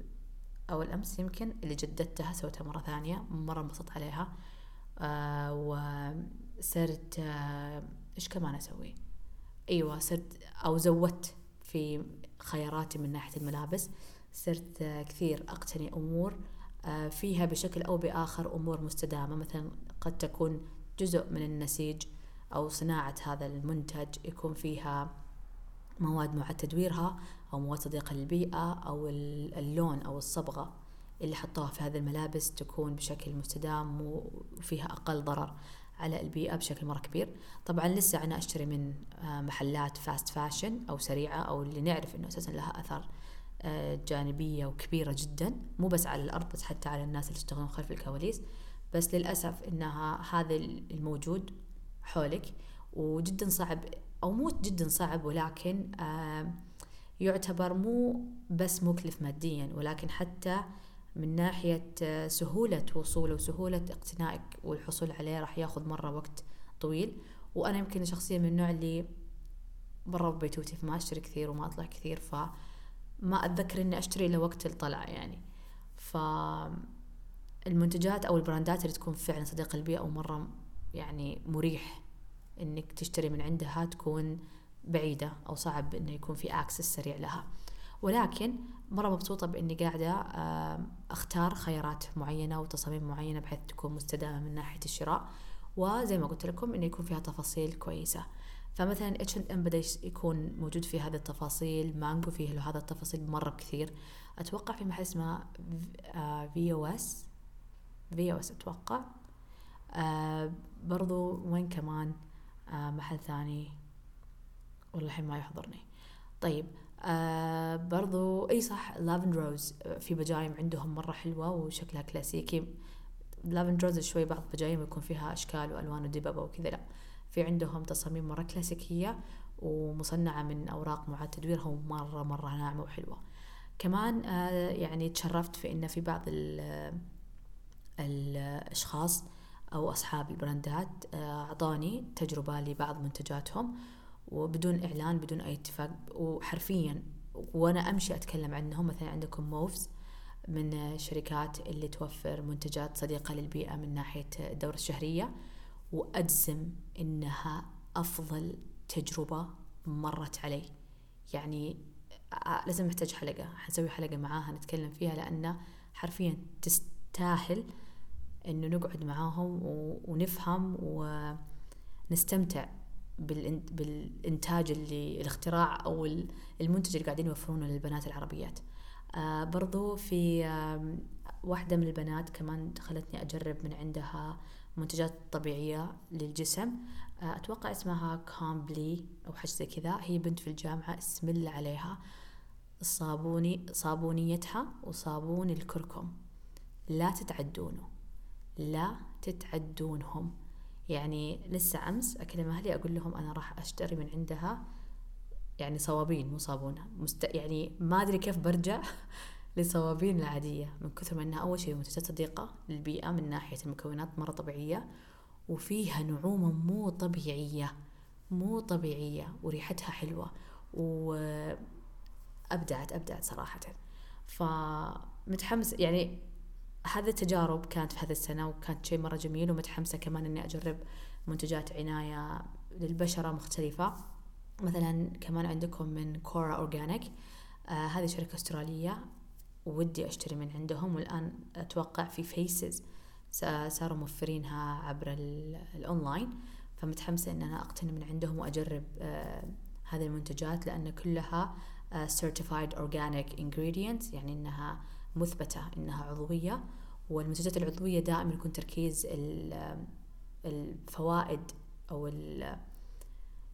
أول أمس يمكن اللي جددتها سويتها مرة ثانية مرة انبسطت عليها. آه وصرت آه إيش كمان أسوي؟ أيوة صرت أو زودت في خياراتي من ناحية الملابس. صرت آه كثير أقتني أمور آه فيها بشكل أو بآخر أمور مستدامة. مثلا قد تكون جزء من النسيج أو صناعة هذا المنتج يكون فيها مواد معد تدويرها أو مواد صديقة للبيئة أو اللون أو الصبغة اللي حطوها في هذه الملابس تكون بشكل مستدام وفيها أقل ضرر على البيئة بشكل مرة كبير. طبعا لسه أنا أشتري من آه، محلات fast fashion أو سريعة أو اللي نعرف أنه أساسا لها أثر آه، جانبية وكبيرة جدا. مو بس على الأرض بس حتى على الناس اللي يشتغلون خلف الكواليس. بس للأسف إنها هذا الموجود حولك وجدا صعب أو مو جدا صعب ولكن يعتبر مو بس مكلف ماديا ولكن حتى من ناحية سهولة وصوله وسهولة اقتنائك والحصول عليه راح ياخذ مرة وقت طويل. وأنا يمكن شخصيا من النوع اللي برا بيتوتي فما أشتري كثير وما أطلع كثير فما أتذكر إني أشتري إلا وقت الطلعة يعني. ف المنتجات أو البراندات اللي تكون فعلا صديقة للبيئة أو مرة يعني مريح إنك تشتري من عندها تكون بعيدة أو صعب إنه يكون في اكسس سريع لها. ولكن مرة مبسوطة بإني قاعدة أختار خيارات معينة وتصاميم معينة بحيث تكون مستدامة من ناحية الشراء وزي ما قلت لكم إنه يكون فيها تفاصيل كويسة. فمثلا اتش ام بدأ يكون موجود في هذه التفاصيل مانجو فيه له هذا التفاصيل مرة كثير. أتوقع في محل اسمه في أو اس في أو اس أتوقع. آه برضو وين كمان؟ آه محل ثاني. والله الحين ما يحضرني. طيب آه برضو إي صح La Vie en Rose في بجايم عندهم مرة حلوة وشكلها كلاسيكي. لافن روز شوي بعض بجايم يكون فيها أشكال وألوان ودببة وكذا لا. في عندهم تصاميم مرة كلاسيكية ومصنعة من أوراق معاد تدويرها ومرة مرة ناعمة وحلوة. كمان آه يعني تشرفت في إن في بعض الأشخاص أو أصحاب البراندات آه، أعطاني تجربة لبعض منتجاتهم وبدون إعلان بدون أي اتفاق. وحرفيا وأنا أمشي أتكلم عنهم مثلا عندكم موفز من الشركات اللي توفر منتجات صديقة للبيئة من ناحية الدورة الشهرية وأجزم إنها أفضل تجربة مرت علي. يعني آه، لازم نحتاج حلقة حنسوي حلقة معاها نتكلم فيها لأن حرفيا تستاهل إنه نقعد معاهم ونفهم ونستمتع بالإنتاج اللي الاختراع أو المنتج اللي قاعدين يوفرونه للبنات العربيات. آه برضو في واحدة من البنات كمان خلتني أجرب من عندها منتجات طبيعية للجسم. آه أتوقع اسمها كامبلي أو حاجة زي كذا. هي بنت في الجامعة اسم الله عليها. الصابوني صابونيتها وصابون الكركم. لا تتعدونه. لا تتعدونهم. يعني لسه أمس أكلم أهلي أقول لهم أنا راح أشتري من عندها يعني صوابين مو صابون مست... يعني ما أدري كيف برجع للصوابين العادية من كثر ما إنها أول شيء منتجات صديقة للبيئة من ناحية المكونات مرة طبيعية وفيها نعومة مو طبيعية مو طبيعية وريحتها حلوة و أبدعت أبدعت صراحة. فمتحمس يعني هذه التجارب كانت في هذه السنة وكانت شيء مرة جميل ومتحمسة كمان إني أجرب منتجات عناية للبشرة مختلفة. مثلا كمان عندكم من Kora Organics آه هذه شركة أسترالية ودي أشتري من عندهم والآن أتوقع في Faces صاروا موفرينها عبر الأونلاين. فمتحمسة إن أنا أقتني من عندهم وأجرب آه هذه المنتجات لأن كلها آه certified organic ingredients يعني إنها مثبتة إنها عضوية. والمنتجات العضوية دائما يكون تركيز الفوائد أو ال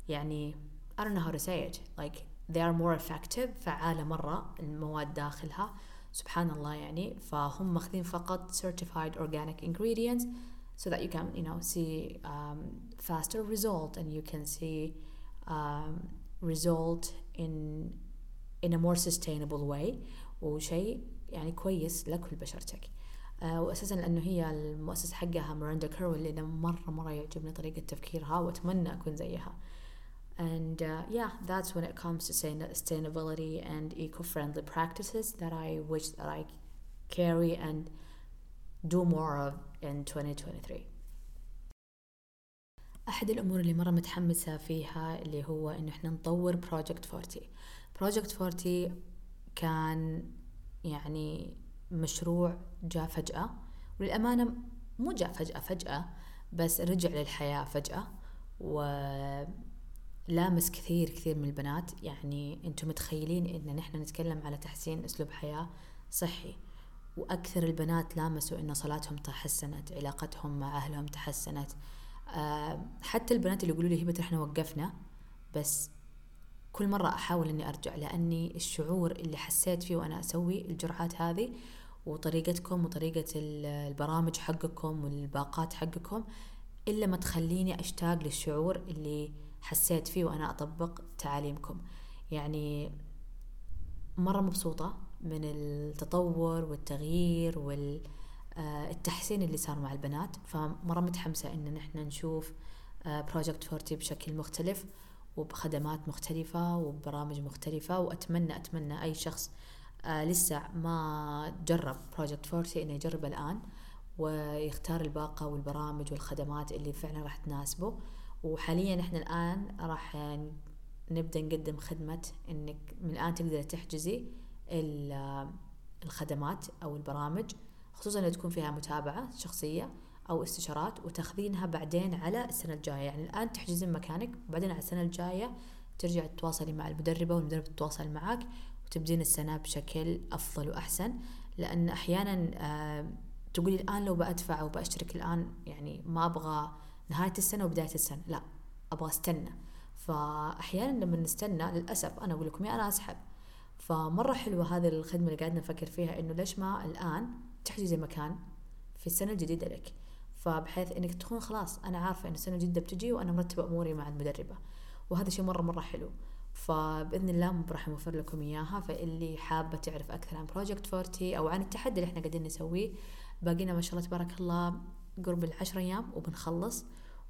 يعني I don't know how to say it like they are more effective فعالة مرة المواد داخلها سبحان الله يعني فهم ماخذين فقط certified organic ingredients so that you can you know see um, faster result and you can see um, result in in a more sustainable way وشيء يعني كويس لك ولبشرتك آه واساسا لأنه هي المؤسس حقها ميراندا كير اللي مرة مرة يعجبني طريقة تفكيرها وأتمنى أكون زيها. And uh, yeah that's when it comes to sustainability and eco-friendly practices that I wish that I carry and do more of in 2023 أحد الأمور اللي مرة متحمسة فيها اللي هو إنه إحنا نطور Project Forty Project Forty كان يعني مشروع جاء فجأة وللأمانة مو جاء فجأة فجأة بس رجع للحياة فجأة ولامس كثير كثير من البنات. يعني أنتم متخيلين إن نحن نتكلم على تحسين أسلوب حياة صحي. وأكثر البنات لامسوا إن صلاتهم تحسنت علاقتهم مع أهلهم تحسنت. آه، حتى البنات اللي يقولوا لي هبه إحنا وقفنا بس كل مرة أحاول إني أرجع لأني الشعور اللي حسيت فيه وأنا أسوي الجرعات هذه وطريقتكم وطريقة البرامج حقكم والباقات حقكم إلا ما تخليني أشتاق للشعور اللي حسيت فيه وأنا أطبق تعاليمكم. يعني مرة مبسوطة من التطور والتغيير والتحسين اللي صار مع البنات. فمرة متحمسة إن نحن نشوف Project Forty بشكل مختلف وبخدمات مختلفة وبرامج مختلفة. وأتمنى أتمنى أي شخص آه لسه ما جرب Project Forty إنه يجرب الآن ويختار الباقة والبرامج والخدمات اللي فعلا راح تناسبه. وحاليا إحنا الآن راح نبدأ نقدم خدمة إنك من الآن تقدر تحجزي الخدمات أو البرامج خصوصا إذا تكون فيها متابعة شخصية أو استشارات وتاخذينها بعدين على السنة الجاية. يعني الآن تحجزين مكانك وبعدين على السنة الجاية ترجع تتواصلي مع المدربة والمدربة تتواصل معك وتبدين السنة بشكل أفضل وأحسن. لأن أحيانا آه تقولي الآن لو بأدفع أو بأشترك الآن يعني ما أبغى نهاية السنة وبداية السنة لا أبغى أستنى. فأحيانا لما نستنى للأسف أنا أقول لكم يا أنا أسحب. فمرة حلوة هذه الخدمة اللي قاعدة نفكر فيها إنه ليش ما الآن تحجزي مكان في السنة الجديدة لك؟ فبحيث إنك تكون خلاص أنا عارفة إن السنة الجديدة بتجي وأنا مرتبة أموري مع المدربة. وهذا شيء مرة مرة حلو. فبإذن الله راح نوفر لكم إياها. فاللي حابة تعرف أكثر عن Project Forty أو عن التحدي اللي إحنا قاعدين نسويه باقينا ما شاء الله تبارك الله قرب العشر أيام وبنخلص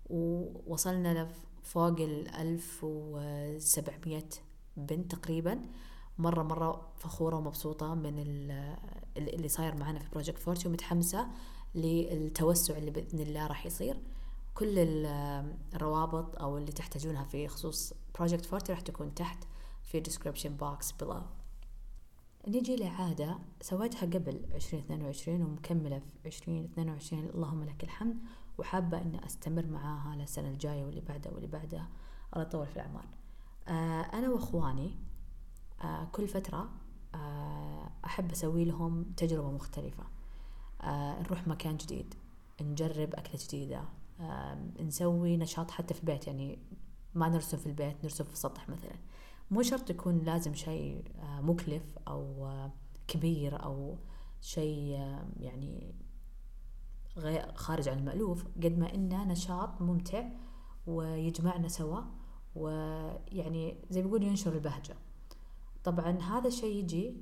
ووصلنا لفوق ال 1700 بنت تقريبا. مرة مرة فخورة ومبسوطة من اللي صاير معنا في Project Forty ومتحمسة للتوسع اللي بإذن الله راح يصير. كل الروابط أو اللي تحتاجونها في خصوص Project Forty راح تكون تحت في description box below. نيجي لعادة سويتها قبل عشرين اثنين وعشرين ومكملة في عشرين اثنين وعشرين. اللهم لك الحمد وحابة أني أستمر معاها للسنة الجاية واللي بعدها واللي بعدها الله يطول في الأعمار. آه أنا وأخواني آه كل فترة آه أحب أسوي لهم تجربة مختلفة. آه نروح مكان جديد نجرب أكلة جديدة آه نسوي نشاط حتى في البيت. يعني ما نرسم في البيت نرسم في السطح مثلا. مو شرط يكون لازم شيء آه مكلف أو آه كبير أو شيء آه يعني غير خارج عن المألوف قد ما إنه نشاط ممتع ويجمعنا سوا ويعني زي ما يقول ينشر البهجة. طبعا هذا الشيء يجي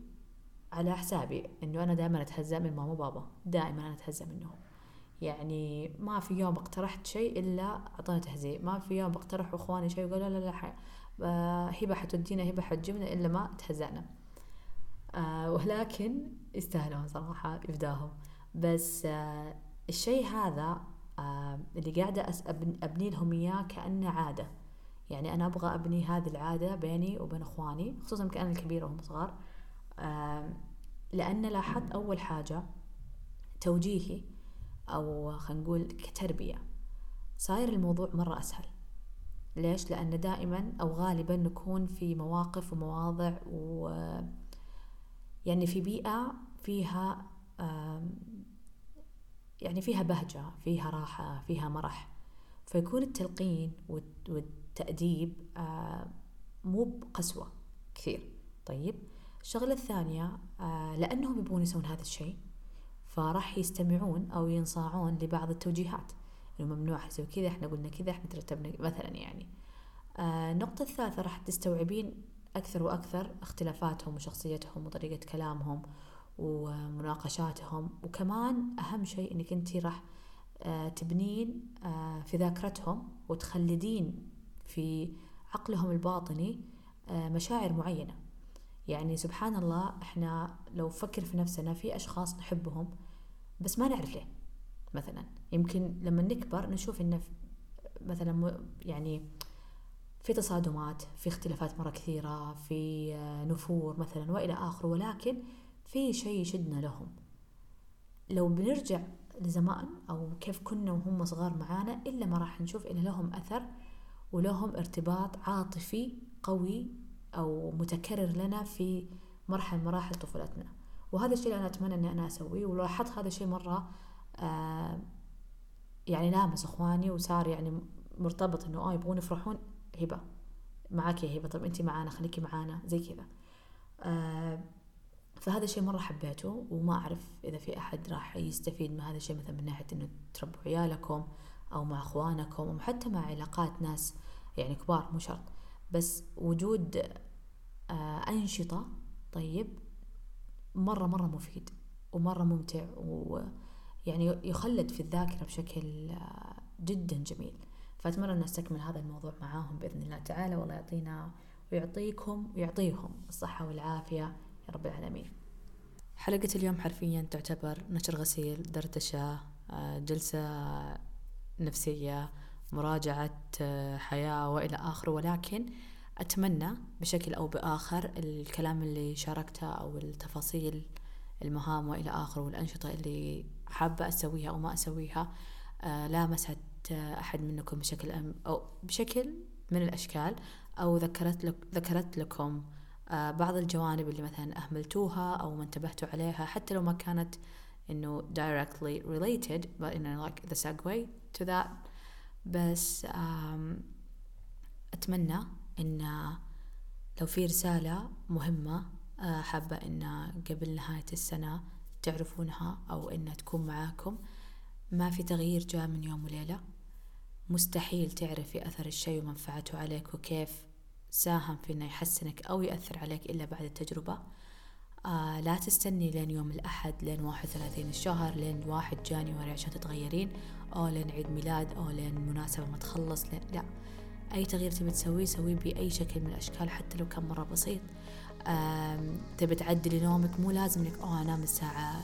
على حسابي إنه أنا دائما أتهزأ من ماما وبابا دائما أنا أتهزأ منهم. يعني ما في يوم اقترحت شيء إلا اعطونا تهزيء. ما في يوم بقترح إخواني شيء وقالوا لا لا لا آه، هبه حتودينا هبه حتجيبنا إلا ما تهزأنا. آه ولكن يستاهلون صراحة يفداهم بس آه الشيء هذا آه اللي قاعدة أبني لهم إياه كأنه عادة. يعني أنا أبغى أبني هذه العادة بيني وبين إخواني خصوصا كأنا الكبيرة وهم صغار. آه لأن لاحظت أول حاجة توجيهي أو خلينا نقول كتربية. صاير الموضوع مرة أسهل. ليش؟ لأن دائما أو غالبا نكون في مواقف ومواضع و يعني في بيئة فيها يعني فيها بهجة فيها راحة فيها مرح. فيكون التلقين والتأديب مو بقسوة كثير. طيب. الشغلة الثانية لأنهم يبغون يسوون هذا الشيء فراح يستمعون أو ينصاعون لبعض التوجيهات. إنه ممنوع يسوي كذا إحنا قلنا كذا إحنا ترتبنا مثلا يعني. النقطة الثالثة راح تستوعبين أكثر وأكثر اختلافاتهم وشخصيتهم وطريقة كلامهم ومناقشاتهم. وكمان أهم شيء إنك أنت راح آه، تبنين آه، في ذاكرتهم وتخلدين في عقلهم الباطني آه، مشاعر معينة. يعني سبحان الله إحنا لو فكر في نفسنا في أشخاص نحبهم بس ما نعرف ليه مثلا. يمكن لما نكبر نشوف إنه مثلا يعني في تصادمات في اختلافات مرة كثيرة في نفور مثلا وإلى آخره ولكن في شيء يشدنا لهم. لو بنرجع لزمان أو كيف كنا وهم صغار معانا إلا ما راح نشوف إن لهم أثر ولهم ارتباط عاطفي قوي أو متكرر لنا في مرحلة من مراحل طفولتنا. وهذا الشيء اللي أنا أتمنى أني أنا أسويه ولاحظت هذا الشيء مرة آه يعني لامس إخواني وصار يعني مرتبط إنه آه يبغون يفرحون هبة. معاك يا هبة طب أنت معانا خليكي معانا زي كذا. آه فهذا الشيء مرة حبيته وما أعرف إذا في أحد راح يستفيد من هذا الشيء مثلا من ناحية إنه تربوا عيالكم أو مع إخوانكم أو حتى مع علاقات ناس يعني كبار مو شرط. بس وجود آه أنشطة طيب مرة مرة مفيد ومرة ممتع ويعني يخلد في الذاكرة بشكل آه جدا جميل. فأتمنى أن أستكمل هذا الموضوع معاهم بإذن الله تعالى. والله يعطينا ويعطيكم ويعطيهم الصحة والعافية. يا رب العالمين. حلقة اليوم حرفيا تعتبر نشر غسيل دردشة آه، جلسة نفسية مراجعة آه، حياة وإلى آخره ولكن أتمنى بشكل أو بآخر الكلام اللي شاركته أو التفاصيل المهام وإلى آخره والأنشطة اللي حابة أسويها أو ما أسويها آه، لامست أحد منكم بشكل أو بشكل من الأشكال أو ذكرت لك ذكرت لكم آه، بعض الجوانب اللي مثلا أهملتوها أو ما انتبهتوا عليها حتى لو ما كانت إنه directly related but in like the segue to that. بس أتمنى إن لو في رسالة مهمة آه، حابة إن قبل نهاية السنة تعرفونها أو إنها تكون معاكم ما في تغيير جاء من يوم وليلة. مستحيل تعرفي أثر الشيء ومنفعته عليك وكيف ساهم في إنه يحسنك أو يأثر عليك إلا بعد التجربة. آه لا تستني لين يوم الأحد لين واحد وثلاثين الشهر لين واحد جانيوري عشان تتغيرين. أو لين عيد ميلاد أو لين مناسبة ما تخلص لين لأ. أي تغيير تبي تسويه سويه بأي شكل من الأشكال حتى لو كان مرة بسيط. تبي تعدلي نومك مو لازم إنك أوه أنام الساعة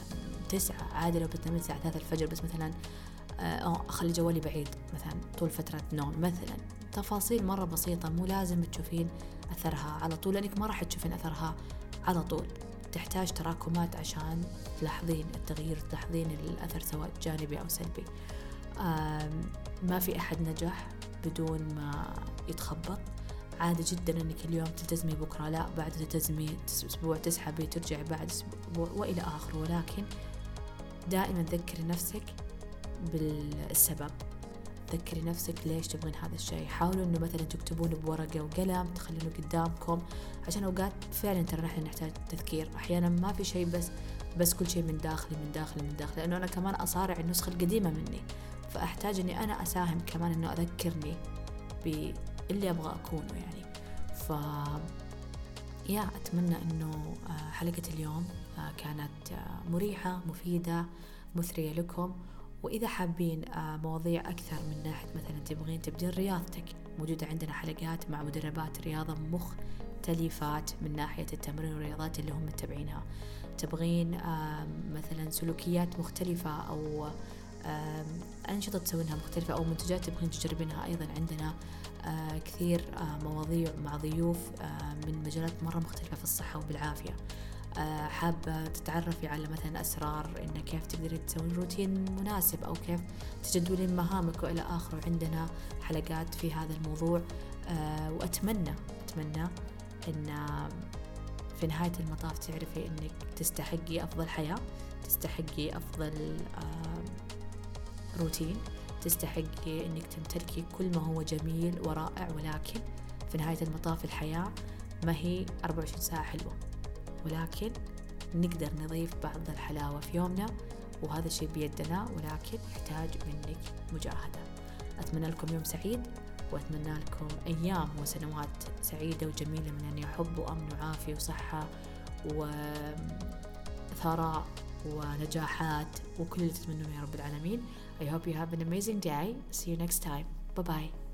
تسعة عادي لو بتنامي الساعة ثلاثة الفجر بس مثلا أو أخلي جوالي بعيد مثلا طول فترة نوم مثلا. تفاصيل مرة بسيطة مو لازم تشوفين أثرها على طول لأنك ما راح تشوفين أثرها على طول. تحتاج تراكمات عشان تلاحظين التغيير تلاحظين الأثر سواء جانبي أو سلبي. ما في أحد نجح بدون ما يتخبط. عادي جدا إنك اليوم تلتزمي بكرة لا بعد تلتزمي أسبوع تسحبي ترجعي بعد أسبوع وإلى اخره ولكن دائما ذكري نفسك بالسبب. تذكري نفسك ليش تبغين هذا الشيء. حاولوا إنه مثلا تكتبون بورقة وقلم تخلونه قدامكم عشان أوقات فعلا ترى نحن نحتاج تذكير. أحيانا ما في شيء بس بس كل شيء من داخلي من داخلي من داخلي. لأنه أنا كمان أصارع النسخة القديمة مني. فأحتاج إني أنا أساهم كمان إنه أذكرني باللي أبغى أكونه يعني. ف يا أتمنى إنه آه، حلقة اليوم آه، كانت آه، مريحة مفيدة مثرية لكم. وإذا حابين مواضيع أكثر من ناحية مثلا تبغين تبدين رياضتك. موجودة عندنا حلقات مع مدربات رياضة مخ مختلفات من ناحية التمرين والرياضات اللي هم متبعينها. تبغين مثلا سلوكيات مختلفة أو أنشطة تسوينها مختلفة أو منتجات تبغين تجربينها. أيضا عندنا آه، كثير آه، مواضيع مع ضيوف آه، من مجالات مرة مختلفة في الصحة وبالعافية. حابة تتعرفي على مثلا أسرار إن كيف تقدري تسوين روتين مناسب أو كيف تجدولين مهامك وإلى آخره عندنا حلقات في هذا الموضوع. وأتمنى أتمنى إن في نهاية المطاف تعرفي إنك تستحقي أفضل حياة تستحقي أفضل روتين تستحقي إنك تمتلكي كل ما هو جميل ورائع ولكن في نهاية المطاف الحياة ما هي 24 ساعة حلوة. ولكن نقدر نضيف بعض الحلاوة في يومنا وهذا الشيء بيدنا ولكن يحتاج منك مجاهدة. أتمنى لكم يوم سعيد وأتمنى لكم أيام وسنوات سعيدة وجميلة من أن يحب وأمن وعافية وصحة وثراء ونجاحات وكل اللي تتمنونه يا رب العالمين. I hope you have an amazing day. See you next time. Bye bye.